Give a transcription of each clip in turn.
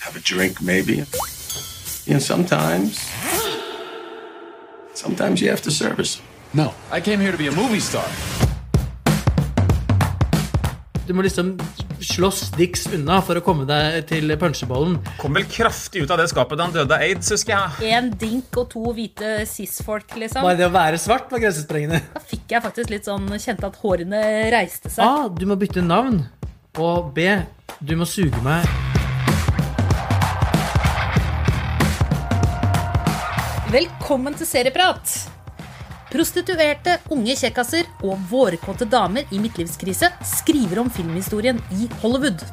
have a drink maybe. And sometimes, sometimes you have to service. No, I came here to be a movie star. Du må liksom slåss Dix unna for å komme deg til punchebollen. Kom vel kraftig ut av det skapet da han døde av aids, husker jeg. En dink og to hvite cis-folk, liksom. Bare det å være svart var grensesprengende. Da fikk jeg faktisk litt sånn Kjente at hårene reiste seg. A. Du må bytte navn. Og B. Du må suge meg. Velkommen til Serieprat. Prostituerte, unge kjekkaser og vårkåte damer i midtlivskrise skriver om filmhistorien i Hollywood.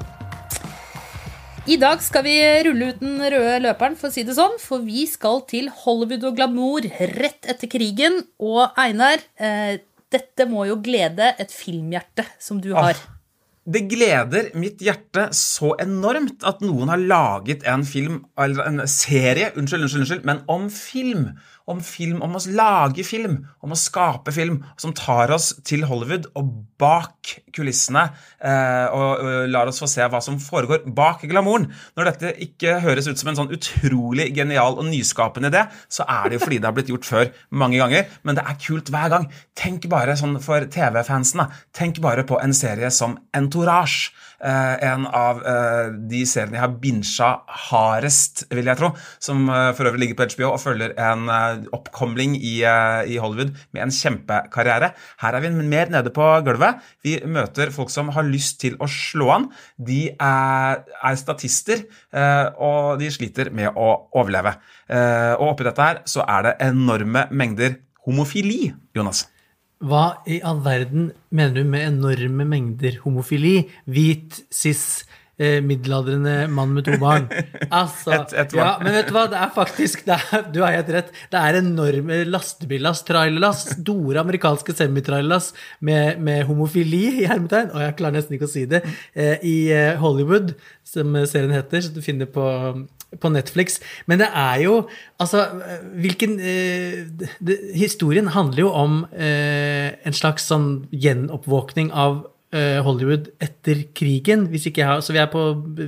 I dag skal vi rulle ut den røde løperen, for å si det sånn, for vi skal til Hollywood og glamour rett etter krigen. Og Einar, eh, dette må jo glede et filmhjerte som du har. Det gleder mitt hjerte så enormt at noen har laget en film, eller en serie, unnskyld, unnskyld, unnskyld, men om film. Om film, om å lage film, om å skape film, som tar oss til Hollywood og bak kulissene, eh, og, og lar oss få se hva som foregår bak glamouren. Når dette ikke høres ut som en sånn utrolig genial og nyskapende idé, så er det jo fordi det har blitt gjort før mange ganger, men det er kult hver gang. Tenk bare sånn for TV-fansene, tenk bare på en serie som Entourage. Eh, en av eh, de seriene jeg har binsja hardest, vil jeg tro, som eh, for øvrig ligger på HBO og følger en oppkomling i, i Hollywood med en kjempekarriere. Her er vi mer nede på gulvet. Vi møter folk som har lyst til å slå an. De er, er statister, og de sliter med å overleve. Og oppi dette her så er det enorme mengder homofili, Jonas. Hva i all verden mener du med enorme mengder homofili? Hvit, cis, eh, middelaldrende mann med to barn. Altså, Et- et ja, men vet du hva, det er faktisk det er, Du har helt rett. Det er enorme lastebillass, trailerlass, store amerikanske semitrailerlass med, med homofili i hermetegn, og jeg klarer nesten ikke å si det, eh, i eh, Hollywood, som serien heter, så du finner på på Netflix. Men det er jo Altså, hvilken eh, det, Historien handler jo om eh, en slags sånn gjenoppvåkning av eh, Hollywood etter krigen. Hvis ikke jeg har, så vi er på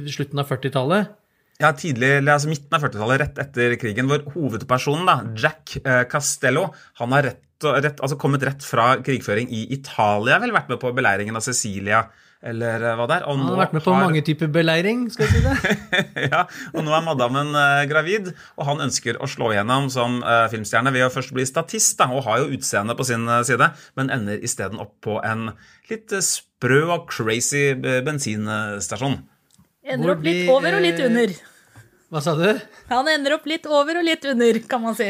slutten av 40-tallet. Ja, tidlig, altså midten av 40-tallet, rett etter krigen, hvor hovedpersonen, da, Jack eh, Castello, han har rett, rett, altså kommet rett fra krigføring i Italia, vel vært med på beleiringen av Sicilia, eller eh, hva det er. og Han nå har vært med på har- mange typer beleiring, skal jeg si det. ja, og nå er madammen eh, gravid, og han ønsker å slå igjennom som eh, filmstjerne ved å først bli statist, da, og har jo utseendet på sin side, men ender isteden opp på en litt sprø og crazy bensinstasjon. Ender opp litt over og litt under. Hva sa du? Han ender opp litt over og litt under, kan man si.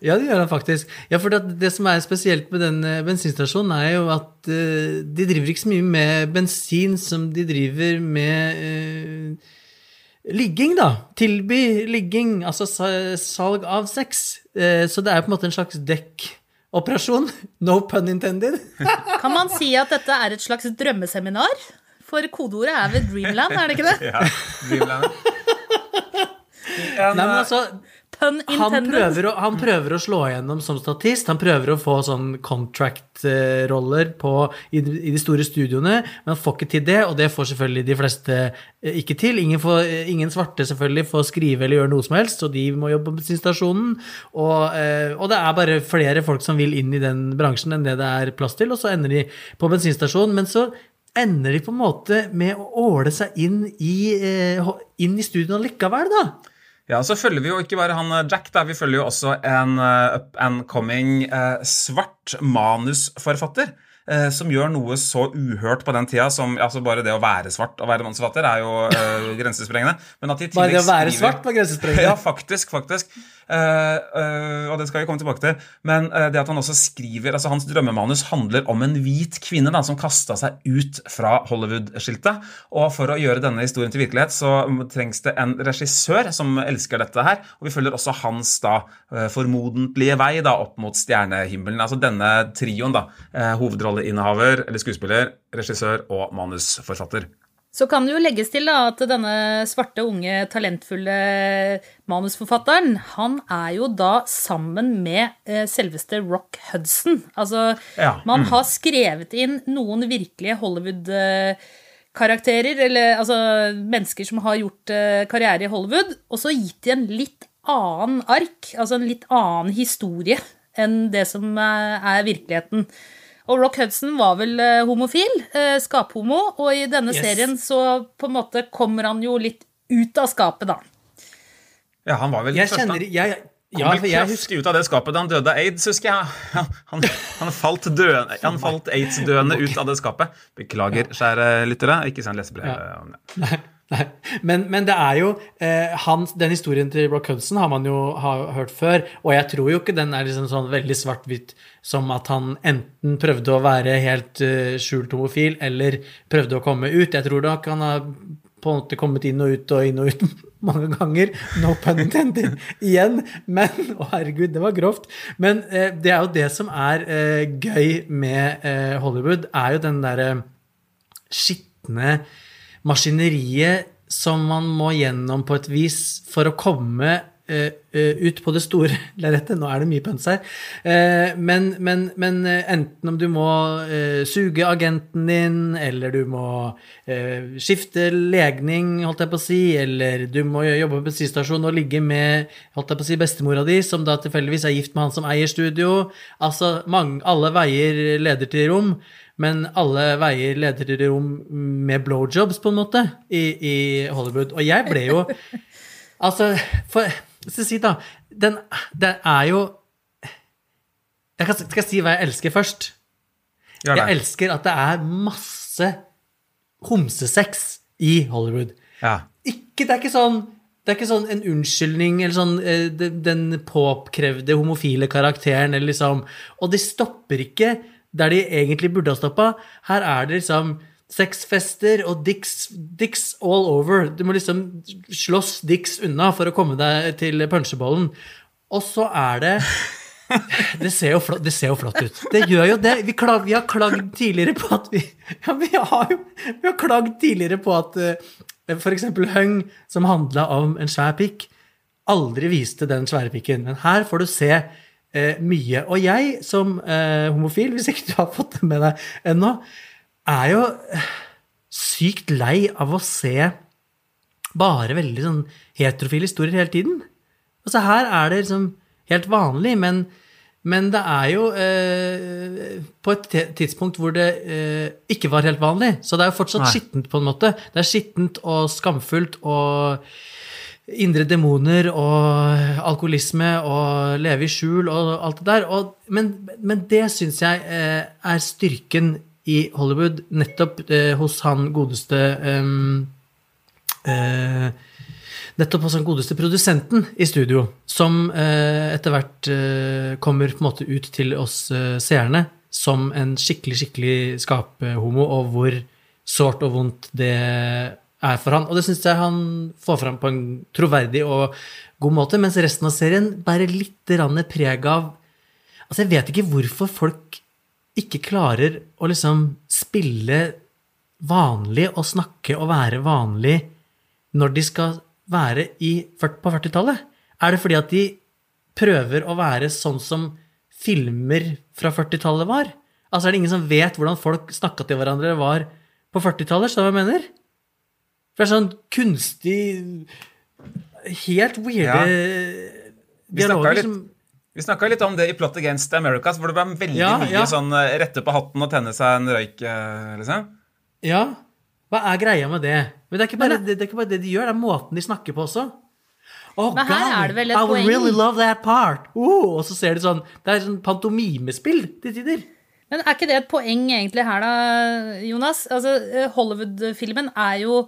Ja, det gjør han faktisk. Ja, for det, det som er spesielt med den eh, bensinstasjonen, er jo at uh, de driver ikke så mye med bensin som de driver med uh, ligging, da. Tilby ligging, altså salg av sex. Uh, så det er på en måte en slags dekk. Operasjon, No pun intended. Kan man si at dette er et slags drømmeseminar? For kodeordet er vel Dreamland, er det ikke det? Ja, Dreamland. En, Nei, men altså, Pun han prøver, å, han prøver å slå igjennom som statist. Han prøver å få sånn contract-roller i, i de store studioene, men han får ikke til det, og det får selvfølgelig de fleste eh, ikke til. Ingen, får, eh, ingen svarte selvfølgelig får skrive eller gjøre noe som helst, så de må jobbe på bensinstasjonen. Og, eh, og det er bare flere folk som vil inn i den bransjen enn det det er plass til, og så ender de på bensinstasjonen. Men så ender de på en måte med å åle seg inn i, eh, inn i studioene likevel, da. Ja, så følger vi jo ikke bare han eh, Jack, da, vi følger jo også en uh, up and coming uh, svart manusforfatter. Uh, Som gjør noe så uhørt på den tida som altså bare det å være svart og være manusforfatter er jo grensesprengende. Men at de i Bare det å være svart var grensesprengende. Ja, faktisk. faktisk. Eh, eh, og det skal vi komme tilbake til. Men eh, det at han også skriver altså Hans drømmemanus handler om en hvit kvinne da, som kasta seg ut fra Hollywood-skiltet. Og for å gjøre denne historien til virkelighet så trengs det en regissør som elsker dette her. Og vi følger også hans da formodentlige vei da opp mot stjernehimmelen. Altså denne trioen, da. eh, hovedrolleinnehaver eller skuespiller, regissør og manusforfatter. Så kan det jo legges til da, at denne svarte, unge, talentfulle manusforfatteren, han er jo da sammen med eh, selveste Rock Hudson. Altså, Ja, man har skrevet inn noen virkelige Hollywood-karakterer, eller altså mennesker som har gjort eh, karriere i Hollywood, og så gitt de en litt annen ark, altså en litt annen historie enn det som er, er virkeligheten. Og Rock Hudson var vel eh, homofil, eh, skaphomo, og i denne Yes. serien så på en måte kommer han jo litt ut av skapet, da. Ja, han var vel Jeg den første- kjenner jeg, Kom ja, jeg husker ut av det skapet da han døde av aids, husker jeg. Han, han, han falt, døende- han falt aids-døende ut av det skapet. Beklager, kjære lyttere. Ikke send lesebrev. om det. Nei. Men, men det er jo eh, han, Den historien til Brock Hudson har man jo har hørt før, og jeg tror jo ikke den er liksom sånn veldig svart-hvitt som at han enten prøvde å være helt uh, skjult homofil, eller prøvde å komme ut. Jeg tror nok han har på en måte kommet inn og ut og inn og ut mange ganger. No pun intended. Igjen. Men Å, herregud, det var grovt. Men eh, det er jo det som er eh, gøy med eh, Hollywood, er jo den derre skitne maskineriet som man må gjennom på et vis for å komme uh, uh, ut på det store lerretet. Nå er det mye pønsk her. Uh, men, men, men enten om du må suge agenten din, eller du må skifte legning, holdt jeg på å si, eller du må jobbe på bensinstasjon og ligge med holdt jeg på å si, bestemora di, som da tilfeldigvis er gift med han som eier studio. Altså, mange, alle veier leder til rom. Men alle veier leder til rom med blowjobs, på en måte, i, i Hollywood. Og jeg ble jo Altså, for skal si, da Den, den er jo jeg kan, Skal si hva jeg elsker først? Ja. Jeg elsker at det er masse homsesex i Hollywood. Ja. Ikke, det er ikke sånn det er ikke sånn en unnskyldning eller sånn eh, den, den påkrevde homofile karakteren eller liksom Og de stopper ikke der de egentlig burde ha stoppa. Her er det liksom sexfester og dicks, dicks all over. Du må liksom slåss dicks unna for å komme deg til punsjebollen. Og så er det det ser, jo flott, det ser jo flott ut. Det gjør jo det. Vi, klag, vi har klagd tidligere på at vi Ja, vi har jo vi har klagd tidligere på at uh, f.eks. Hung, som handla om en svær pikk, aldri viste den svære pikken. Men her får du se eh, mye. Og jeg som eh, homofil, hvis ikke du har fått det med deg ennå, er jo eh, sykt lei av å se bare veldig sånn heterofile historier hele tiden. Altså her er det liksom helt vanlig, men, men det er jo eh, på et tidspunkt hvor det eh, ikke var helt vanlig. Så det er jo fortsatt Nei. skittent, på en måte. Det er skittent og skamfullt og indre demoner og alkoholisme og leve i skjul og alt det der. Og, men, men det syns jeg eh, er styrken i Hollywood, nettopp eh, hos han godeste ehm, eh, Nettopp hos den godeste produsenten i studio, som eh, etter hvert eh, kommer på en måte ut til oss eh, seerne som en skikkelig, skikkelig skaphomo, og hvor sårt og vondt det er for han. Og det syns jeg han får fram på en troverdig og god måte, mens resten av serien bærer litt preg av Altså, jeg vet ikke hvorfor folk ikke klarer å liksom spille vanlig og snakke og være vanlig når de skal være på 40-tallet? Er det fordi at de prøver å være sånn som filmer fra 40-tallet var? Altså er det ingen som vet hvordan folk snakka til hverandre var på 40-tallet? Skjønner du hva jeg mener? For det er sånn kunstig Helt weirde dialoger litt, som vi snakket litt om det i Plot Against Americas, hvor det ble veldig Ja, mye ja. sånn eh, rette på hatten og tenne seg en røyk, eh, liksom. Ja. Hva er greia med det? Men det er ikke bare, det, det, er ikke bare det de gjør, det er måten de snakker på også. Oh, Men her er det vel et I would poeng. really love that part. Oh, og så ser du sånn Det er sånn pantomimespill til tider. Men er ikke det et poeng egentlig her, da, Jonas? Altså, eh, Hollywood-filmen er jo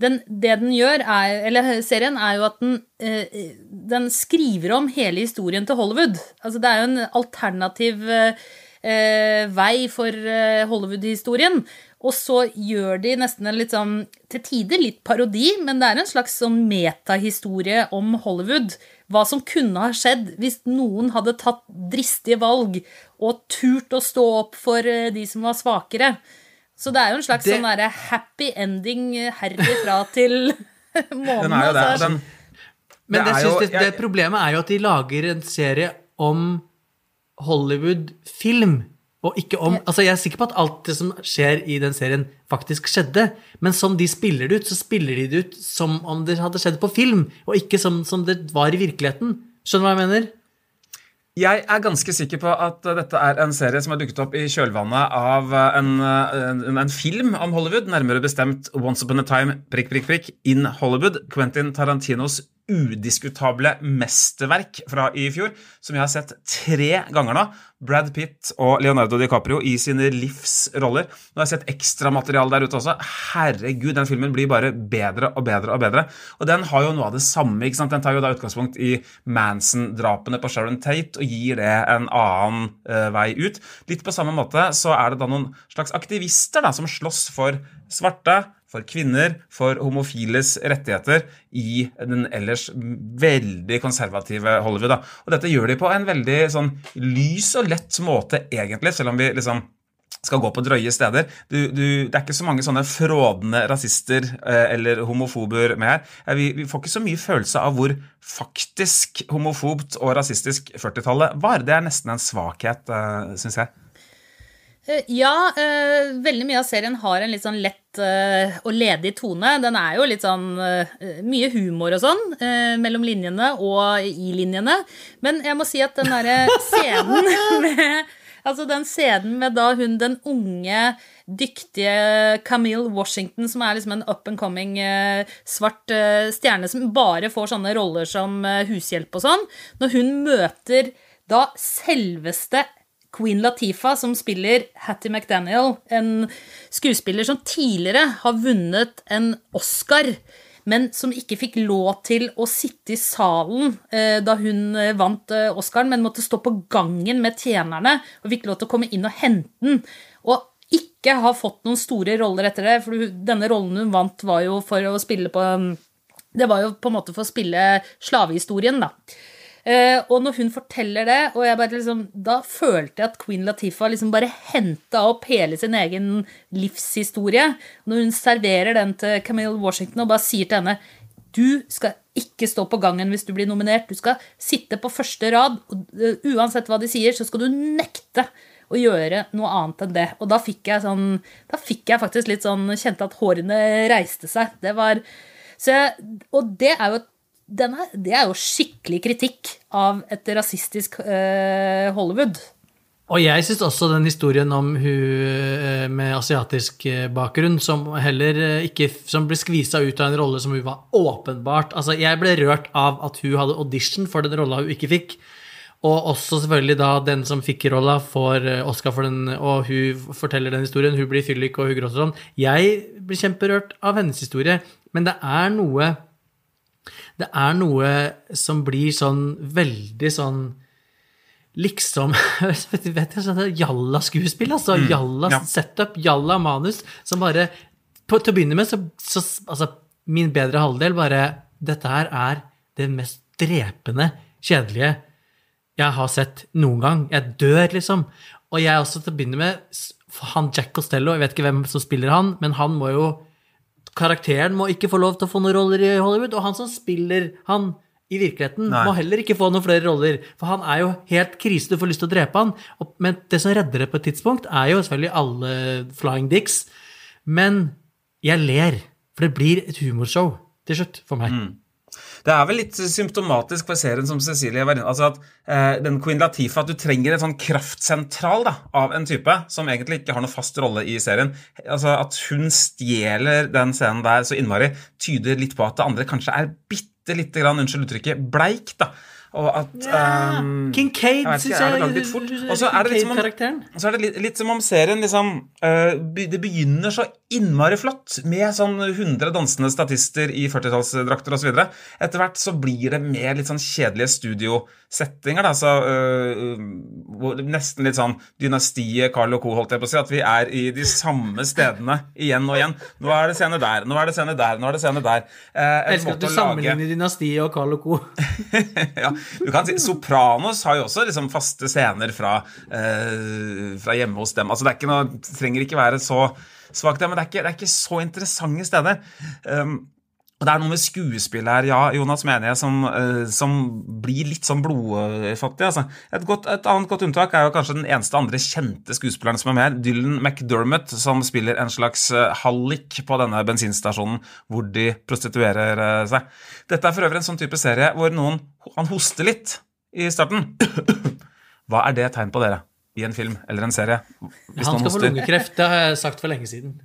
den, Det den gjør, er, eller serien, er jo at den, eh, den skriver om hele historien til Hollywood. Altså, det er jo en alternativ eh, eh, vei for eh, Hollywood-historien. Og så gjør de nesten en litt sånn til tider litt parodi, men det er en slags sånn metahistorie om Hollywood. Hva som kunne ha skjedd hvis noen hadde tatt dristige valg og turt å stå opp for eh, de som var svakere. Så det er jo en slags Det- sånn derre happy ending herfra herifra til månen. Den er jo det. altså. Den, Men Det det, er jo- det, det jeg- problemet er jo at de lager en serie om Hollywood-film. Og ikke om Altså, jeg er sikker på at alt det som skjer i den serien, faktisk skjedde. Men som de spiller det ut, så spiller de det ut som om det hadde skjedd på film, og ikke som, som det var i virkeligheten. Skjønner du hva jeg mener? Jeg er ganske sikker på at dette er en serie som har dukket opp i kjølvannet av uh, en, en, en film om Hollywood, nærmere bestemt Once Upon a Time prikk, prikk, prikk, in Hollywood. Quentin Tarantinos udiskutable mesterverk fra i fjor, som jeg har sett tre ganger nå. Brad Pitt og Leonardo DiCaprio i sine livsroller. Nå har jeg sett ekstramateriale der ute også. Herregud, den filmen blir bare bedre og bedre og bedre. Og den har jo noe av det samme. ikke sant? Den tar jo da utgangspunkt i Manson-drapene på Sharon Tate og gir det en annen uh, vei ut. Litt på samme måte så er det da noen slags aktivister da, som slåss for svarte, for kvinner, for homofiles rettigheter i den ellers veldig konservative Hollywood. Da. Og dette gjør de på en veldig sånn lys og lett måte, egentlig, selv om vi liksom skal gå på drøye steder. Du, du, det er ikke så mange sånne frådende rasister eh, eller homofober med her. Eh, vi, vi får ikke så mye følelse av hvor faktisk homofobt og rasistisk 40-tallet var. Det er nesten en svakhet, eh, syns jeg. Eh, Ja, eh, veldig mye av serien har en litt sånn lett eh, og ledig tone. Den er jo litt sånn eh, mye humor og sånn eh, mellom linjene og i linjene. Men jeg må si at den derre scenen med Altså den scenen med da hun den unge, dyktige Camille Washington, som er liksom en up and coming eh, svart stjerne som bare får sånne roller som hushjelp og sånn, når hun møter da selveste Queen Latifah, som spiller Hattie McDaniel, en skuespiller som tidligere har vunnet en Oscar, men som ikke fikk lov til å sitte i salen eh, da hun eh, vant eh, Oscaren, men måtte stå på gangen med tjenerne og fikk lov til å komme inn og hente den. Og ikke har fått noen store roller etter det, for denne rollen hun vant, var jo for å spille på Det var jo på en måte for å spille slavehistorien, da. Eh, og når hun forteller det, og jeg bare liksom, da følte jeg at Queen Latifah liksom bare henta opp hele sin egen livshistorie. Når hun serverer den til Camille Washington og bare sier til henne du skal ikke stå på gangen hvis du blir nominert. Du skal sitte på første rad. og eh, Uansett hva de sier, så skal du nekte å gjøre noe annet enn det. Og da fikk jeg sånn Da fikk jeg faktisk litt sånn Kjente at hårene reiste seg. Det var jeg, Og det er jo et den er, det er jo skikkelig kritikk av et rasistisk uh, Hollywood. Og jeg syns også den historien om hun eh, med asiatisk eh, bakgrunn, som heller ikke Som ble skvisa ut av en rolle som hun var åpenbart Altså, jeg ble rørt av at hun hadde audition for den rolla hun ikke fikk. Og også selvfølgelig da den som fikk rolla, får Oscar for den, og hun forteller den historien. Hun blir fyllik, og hun gråter sånn. Jeg blir kjemperørt av hennes historie, men det er noe Det er noe som blir sånn veldig sånn liksom vet jeg, sånn Jalla-skuespill, altså. Jalla ja. setup, jalla manus, som bare på, Til å begynne med, så, så Altså, min bedre halvdel bare Dette her er det mest drepende, kjedelige jeg har sett noen gang. Jeg dør, liksom. Og jeg også, til å begynne med, han Jack Costello, jeg vet ikke hvem som spiller han, men han må jo karakteren må ikke få lov til å få noen roller i Hollywood, og han som spiller han i virkeligheten, Nei. må heller ikke få noen flere roller. For han er jo helt krise, du får lyst til å drepe han. Men det som redder det på et tidspunkt, er jo selvfølgelig alle flying dicks. Men jeg ler, for det blir et humorshow til slutt for meg. Det er vel litt symptomatisk for serien som Cecilie var inne altså at eh, den Queen Latifa, at du trenger en sånn kraftsentral da, av en type som egentlig ikke har noen fast rolle i serien. Altså At hun stjeler den scenen der så innmari, tyder litt på at det andre kanskje er bitte lite grann, unnskyld uttrykket, bleik. da. Og at ehm, Kincaid, jeg vet ikke, syns er det jeg. litt fort? Og så er det litt som om, er det litt, litt som om serien liksom uh, Det begynner så innmari flott med sånn 100 dansende statister i 40-tallsdrakter osv. Etter hvert så blir det mer litt sånn kjedelige studiosettinger. Da, så, øh, nesten litt sånn dynastiet Carl og Co. holdt jeg på å si. At vi er i de samme stedene igjen og igjen. Nå er det scene der, nå er det scene der, nå er det scene der. Eh, Jeg elsker at du lage- sammenligner Dynastiet og Carl og Co. ja, du kan si Sopranos har jo også liksom faste scener fra, øh, fra hjemme hos dem. Altså Det er ikke noe, trenger ikke være så svakt, men det er ikke, det er ikke så interessante steder. Um, og Det er noe med skuespillet her, ja, Jonas, mener jeg, som, uh, som blir litt sånn blodfattig. Altså. Et, godt, et annet godt unntak er jo kanskje den eneste andre kjente skuespilleren som er med Dylan McDermott, som spiller en slags uh, hallik på denne bensinstasjonen hvor de prostituerer uh, seg. Dette er for øvrig en sånn type serie hvor noen han hoster litt i starten. Hva er det tegn på dere i en film eller en serie? Hvis Han skal få lungekreft, det har jeg sagt for lenge siden.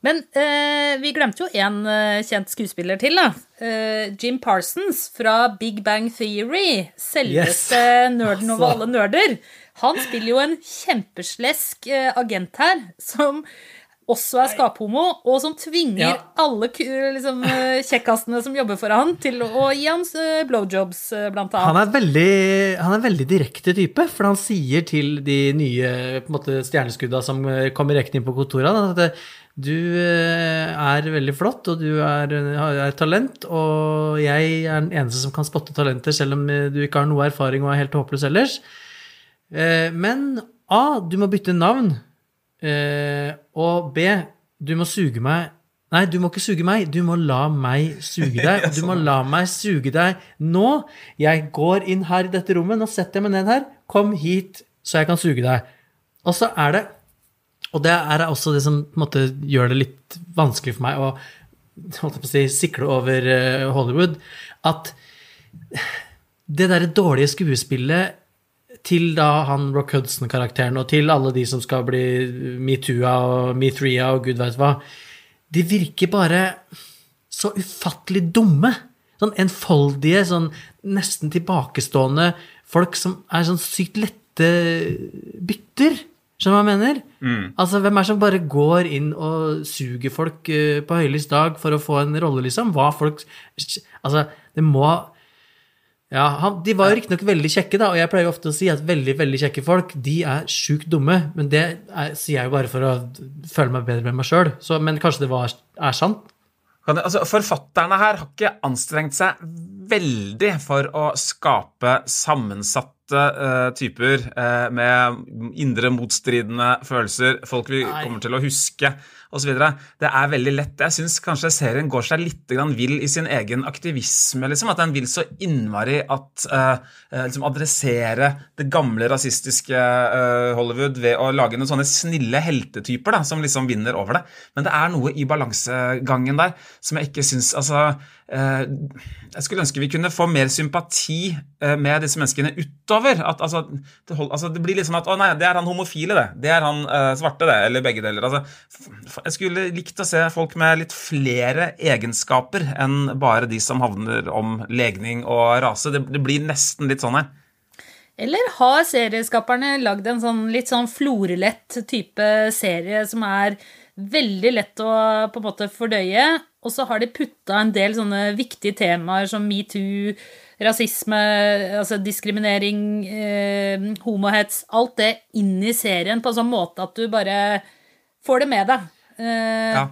Men eh, vi glemte jo én eh, kjent skuespiller til, da. Eh, Jim Parsons fra Big Bang Theory. Selveste nerden over alle nerder. Han spiller jo en kjempeslesk eh, agent her, som også er skaphomo, og som tvinger Ja. alle liksom, eh, kjekkasene som jobber for han, til å gi han eh, blowjobs, blant blant Han annet. er veldig, han er en veldig direkte type, for han sier til de nye måte, stjerneskudda som eh, kommer rekende inn på kontoret, at det, du eh, er veldig flott, og du er, er talent, og jeg er den eneste som kan spotte talenter, selv om eh, du ikke har noe erfaring og er helt håpløs ellers. Eh, Men A, du må bytte navn. Eh, og B, du må suge meg Nei, du må ikke suge meg, du må la meg suge deg. Du må la meg suge deg nå. Jeg går inn her i dette rommet, nå setter jeg meg ned her. Kom hit, så jeg kan suge deg. Og så er det Og det er også det som på en måte gjør det litt vanskelig for meg å å si, sikle over eh, Hollywood, at det derre dårlige skuespillet til da han Rock Hudson-karakteren, og til alle de som skal bli metoo-a og me-three-a og gud veit hva, de virker bare så ufattelig dumme. Sånn enfoldige, sånn nesten tilbakestående folk som er sånn sykt lette bytter. Skjønner du hva jeg mener? Altså, Hvem er det som bare går inn og suger folk eh, på høylys dag for å få en rolle, liksom? Hva folk Altså, det må ja, han, De var jo riktignok veldig kjekke, da, og jeg pleier jo ofte å si at veldig veldig kjekke folk de er sjukt dumme. Men det er, sier jeg jo bare for å føle meg bedre med meg sjøl. Men kanskje det var, er sant? Kan det, altså, forfatterne her har ikke anstrengt seg veldig for å skape sammensatte uh, typer uh, med indre motstridende følelser, folk vi Nei. kommer til å huske osv. Det er veldig lett. Jeg syns kanskje serien går seg litt vill i sin egen aktivisme. Liksom, at den vil så innmari at eh, eh, liksom adressere det gamle rasistiske eh, Hollywood ved å lage noen sånne snille heltetyper da, som liksom vinner over det. Men det er noe i balansegangen der som jeg ikke syns Altså eh, Jeg skulle ønske vi kunne få mer sympati eh, med disse menneskene utover. At, altså, det, hold, altså, det blir litt sånn at Å nei, det er han homofile, det. Det er han uh, svarte, det. Eller begge deler. Altså, jeg skulle likt å se folk med litt flere egenskaper enn bare de som havner om legning og rase. Det, det blir nesten litt sånn her. Eller har serieskaperne lagd en sånn litt sånn florlett type serie som er veldig lett å på en måte fordøye, og så har de putta en del sånne viktige temaer som metoo, rasisme, altså diskriminering, eh, homohets, alt det inn i serien på en sånn måte at du bare får det med deg. Eh, Ja.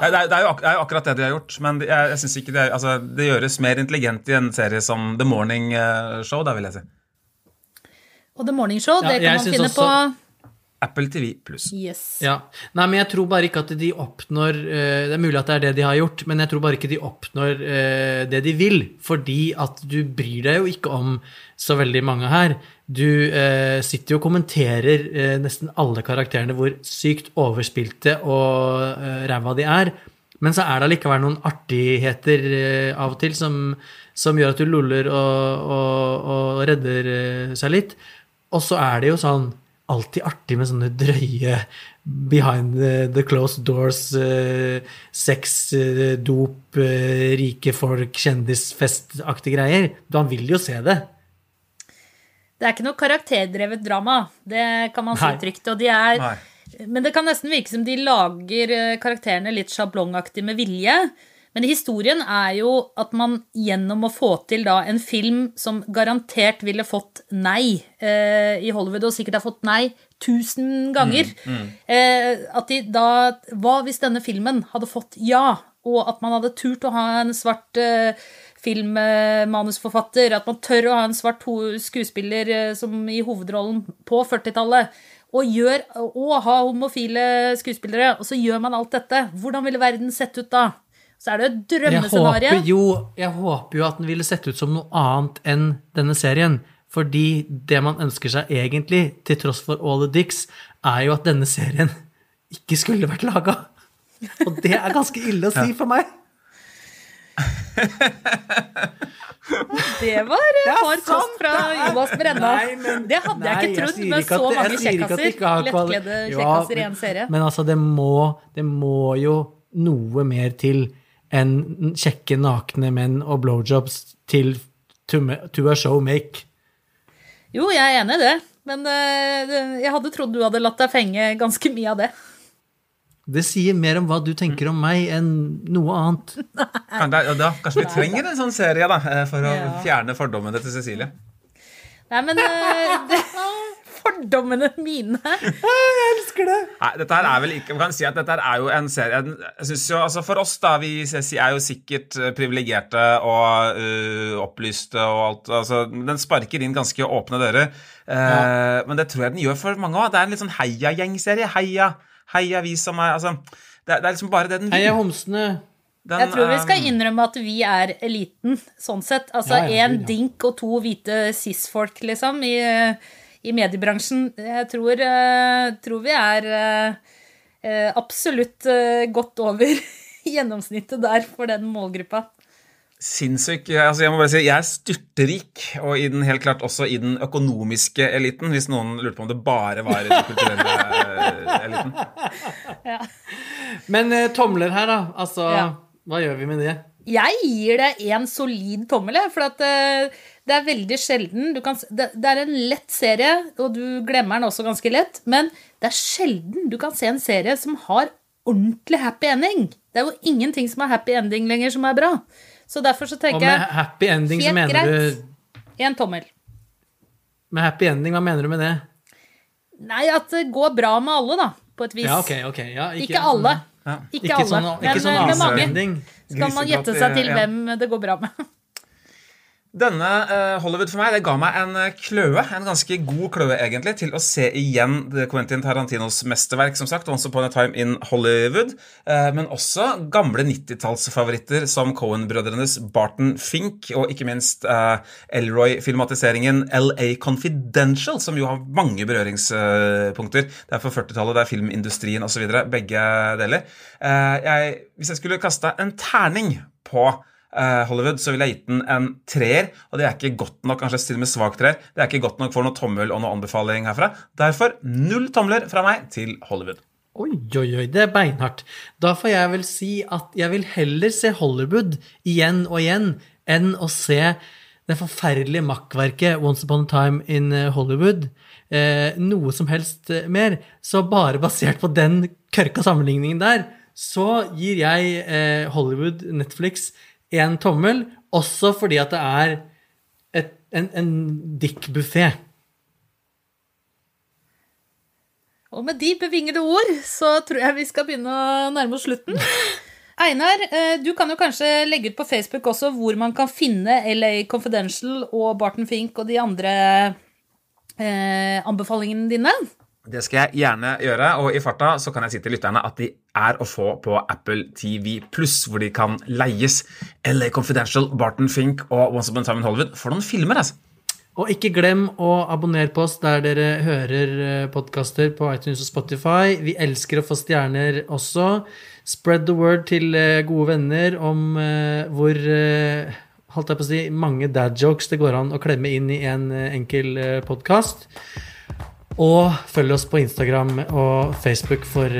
Det, er, det, er jo, ak- det er jo akkurat det de har gjort, men det- jeg, jeg synes ikke det, er- altså, det gjøres mer intelligent i en serie som The Morning eh, Show, da vil jeg si. Og The Morning Show, Ja, det kan man finne også- på Apple TV pluss. Yes. Ja. Nei, men jeg tror bare ikke at de oppnår eh, Det er mulig at det er det de har gjort, men jeg tror bare ikke de oppnår eh, det de vil. Fordi at du bryr deg jo ikke om så veldig mange her. Du eh, sitter jo og kommenterer nesten alle karakterene hvor sykt overspilte og eh, ræva de er. Men så er det allikevel noen artigheter av og til som, som gjør at du loller og, og, og redder seg litt. Og så er det jo sånn alltid artig med sånne drøye behind the, the closed doors, uh, sex, eh, dop, eh, rike folk, kjendisfestaktige greier. Han vil jo se det. Det er ikke noe karakterdrevet drama, det kan man si trygt. Og de er, Nei. men det kan nesten virke som de lager eh, karakterene litt sjablongaktig med vilje. Men historien er jo at man gjennom å få til da en film som garantert ville fått nei eh, i Hollywood, og sikkert har fått nei tusen ganger eh, At de da Hva hvis denne filmen hadde fått ja, og at man hadde turt å ha en svart eh, filmmanusforfatter, at man tør å ha en svart skuespiller eh, som i hovedrollen på 40-tallet, og, gjør, og ha homofile skuespillere, og så gjør man alt dette. Hvordan ville verden sett ut da? Så er det et Jeg drømmescenario. håper, jo, jeg håper jo at den ville sett ut som noe annet enn denne serien. Fordi det man ønsker seg egentlig, til tross for all the dicks, er jo at denne serien ikke skulle vært laga. Og det er ganske ille å si for meg. Det var hard kost fra Jonas Brenna. Det hadde jeg ikke trodd med så det- mange kjekkaser. Lettkledde Ja, kjekkaser i en serie. Men altså, det må, det må jo noe mer til enn kjekke, nakne menn og blowjobs til to, to a show make. Jo, jeg er enig i det. Men eh, jeg hadde trodd du hadde latt deg fenge ganske mye av det. Det sier mer om hva du tenker om meg, enn noe annet. Kan det- da, kanskje vi trenger en sånn serie da, eh, for å Ja. fjerne fordommene til Cecilie. Nei, men eh, det, Fordommene mine. Jeg elsker Nei, dette her er vel ikke, Man kan si at dette her er jo en serie jeg synes jo, altså For oss, da, vi er jo sikkert eh, privilegerte og uh, opplyste og alt. altså Den sparker inn ganske åpne dører. Eh, Men det tror jeg den gjør for mange òg. Det er en litt sånn heiagjengserie. Heia, heia vi som er altså, det, det er liksom bare det den vil. Heia homsene. Den, Jeg tror vi skal innrømme at vi er eliten, sånn sett. Altså Ja, ja, ja. dink og to hvite cis-folk, liksom, i, i mediebransjen. Jeg tror, eh, tror vi er eh, eh, absolutt godt over gjennomsnittet der for den målgruppa. Sinnssyk. Altså, jeg må bare si, jeg er styrterik, og i den, helt klart også i den økonomiske eliten, hvis noen lurte på om det bare var i den kulturelle eliten. eliten. Men tomler her, da. Altså, Ja. hva gjør vi med det? Jeg gir det en solid tommel, jeg, for at eh, det er veldig sjelden du kan, det, det er en lett serie, og du glemmer den også ganske lett, men det er sjelden du kan se en serie som har ordentlig happy ending. Det er jo ingenting som er happy ending lenger som er bra. Så derfor så Og med happy ending, så mener greit. du en tommel. Med happy ending, hva mener du med det? Nei, at det går bra med alle, da, på et vis. Ja, okay, okay. Ja, Ikke alle. Ja. Ikke, Ikke alle. sånn, men sånn eh, med mange. Skal Så kan man gjette seg til ja. hvem det går bra med. Denne uh, Hollywood for meg, det ga meg en eh, kløe, en ganske god kløe egentlig, til å se igjen Quentin Tarantinos mesterverk, som sagt, Once Upon a Time in Hollywood, uh, men også gamle 90-tallsfavoritter som Cohen-brødrenes Barton Fink, og ikke minst uh, Elroy-filmatiseringen LA Confidential, som jo har mange berøringspunkter. Det er for 40-tallet, det er filmindustrien osv., begge deler. Jeg, hvis jeg skulle kasta en terning på Hollywood, så ville jeg gitt den en treer, og det er ikke godt nok, kanskje til og med svak treer. Det er ikke godt nok for noe tommel og noe anbefaling herfra. Derfor null tomler fra meg til Hollywood. Oi, oi, oi, det er beinhardt. Da får jeg vel si at jeg vil heller se Hollywood igjen og igjen enn å se det forferdelige makkverket Once Upon a Time in eh, Hollywood. Eh, noe som helst eh, mer. Så bare basert på den kørka sammenligningen der, så gir jeg eh, Hollywood, Netflix, en tommel, også fordi at det er et, en, en dick-buffé. Og med de bevingede ord så tror jeg vi skal begynne å nærme oss slutten. Einar, eh, du kan jo kanskje legge ut på Facebook også hvor man kan finne LA Confidential og Barton Fink og de andre eh, anbefalingene dine. Det skal jeg gjerne gjøre, og i farta så kan jeg si til lytterne at de er å få på Apple TV Pluss, hvor de kan leies LA Confidential, Barton Fink og Once Upon a Time in Hollywood for noen filmer. altså. Og ikke glem å abonnere på oss der dere hører podkaster på iTunes og Spotify. Vi elsker å få stjerner også. Spread the word til eh, gode venner om eh, hvor eh, holdt jeg på å si, mange dad jokes det går an å klemme inn i en enkel podkast. Og følg oss på Instagram og Facebook for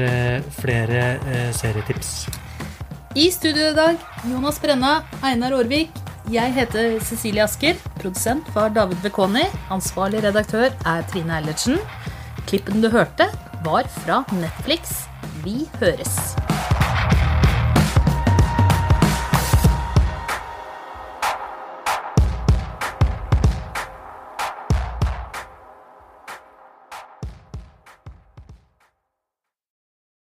flere serietips. I studio i dag Jonas Brenna, Einar Aarvik. Jeg heter Cecilie Asker. Produsent var David Bekoni. Ansvarlig redaktør er Trine Eilertsen. Klippen du hørte, var fra Netflix. Vi høres.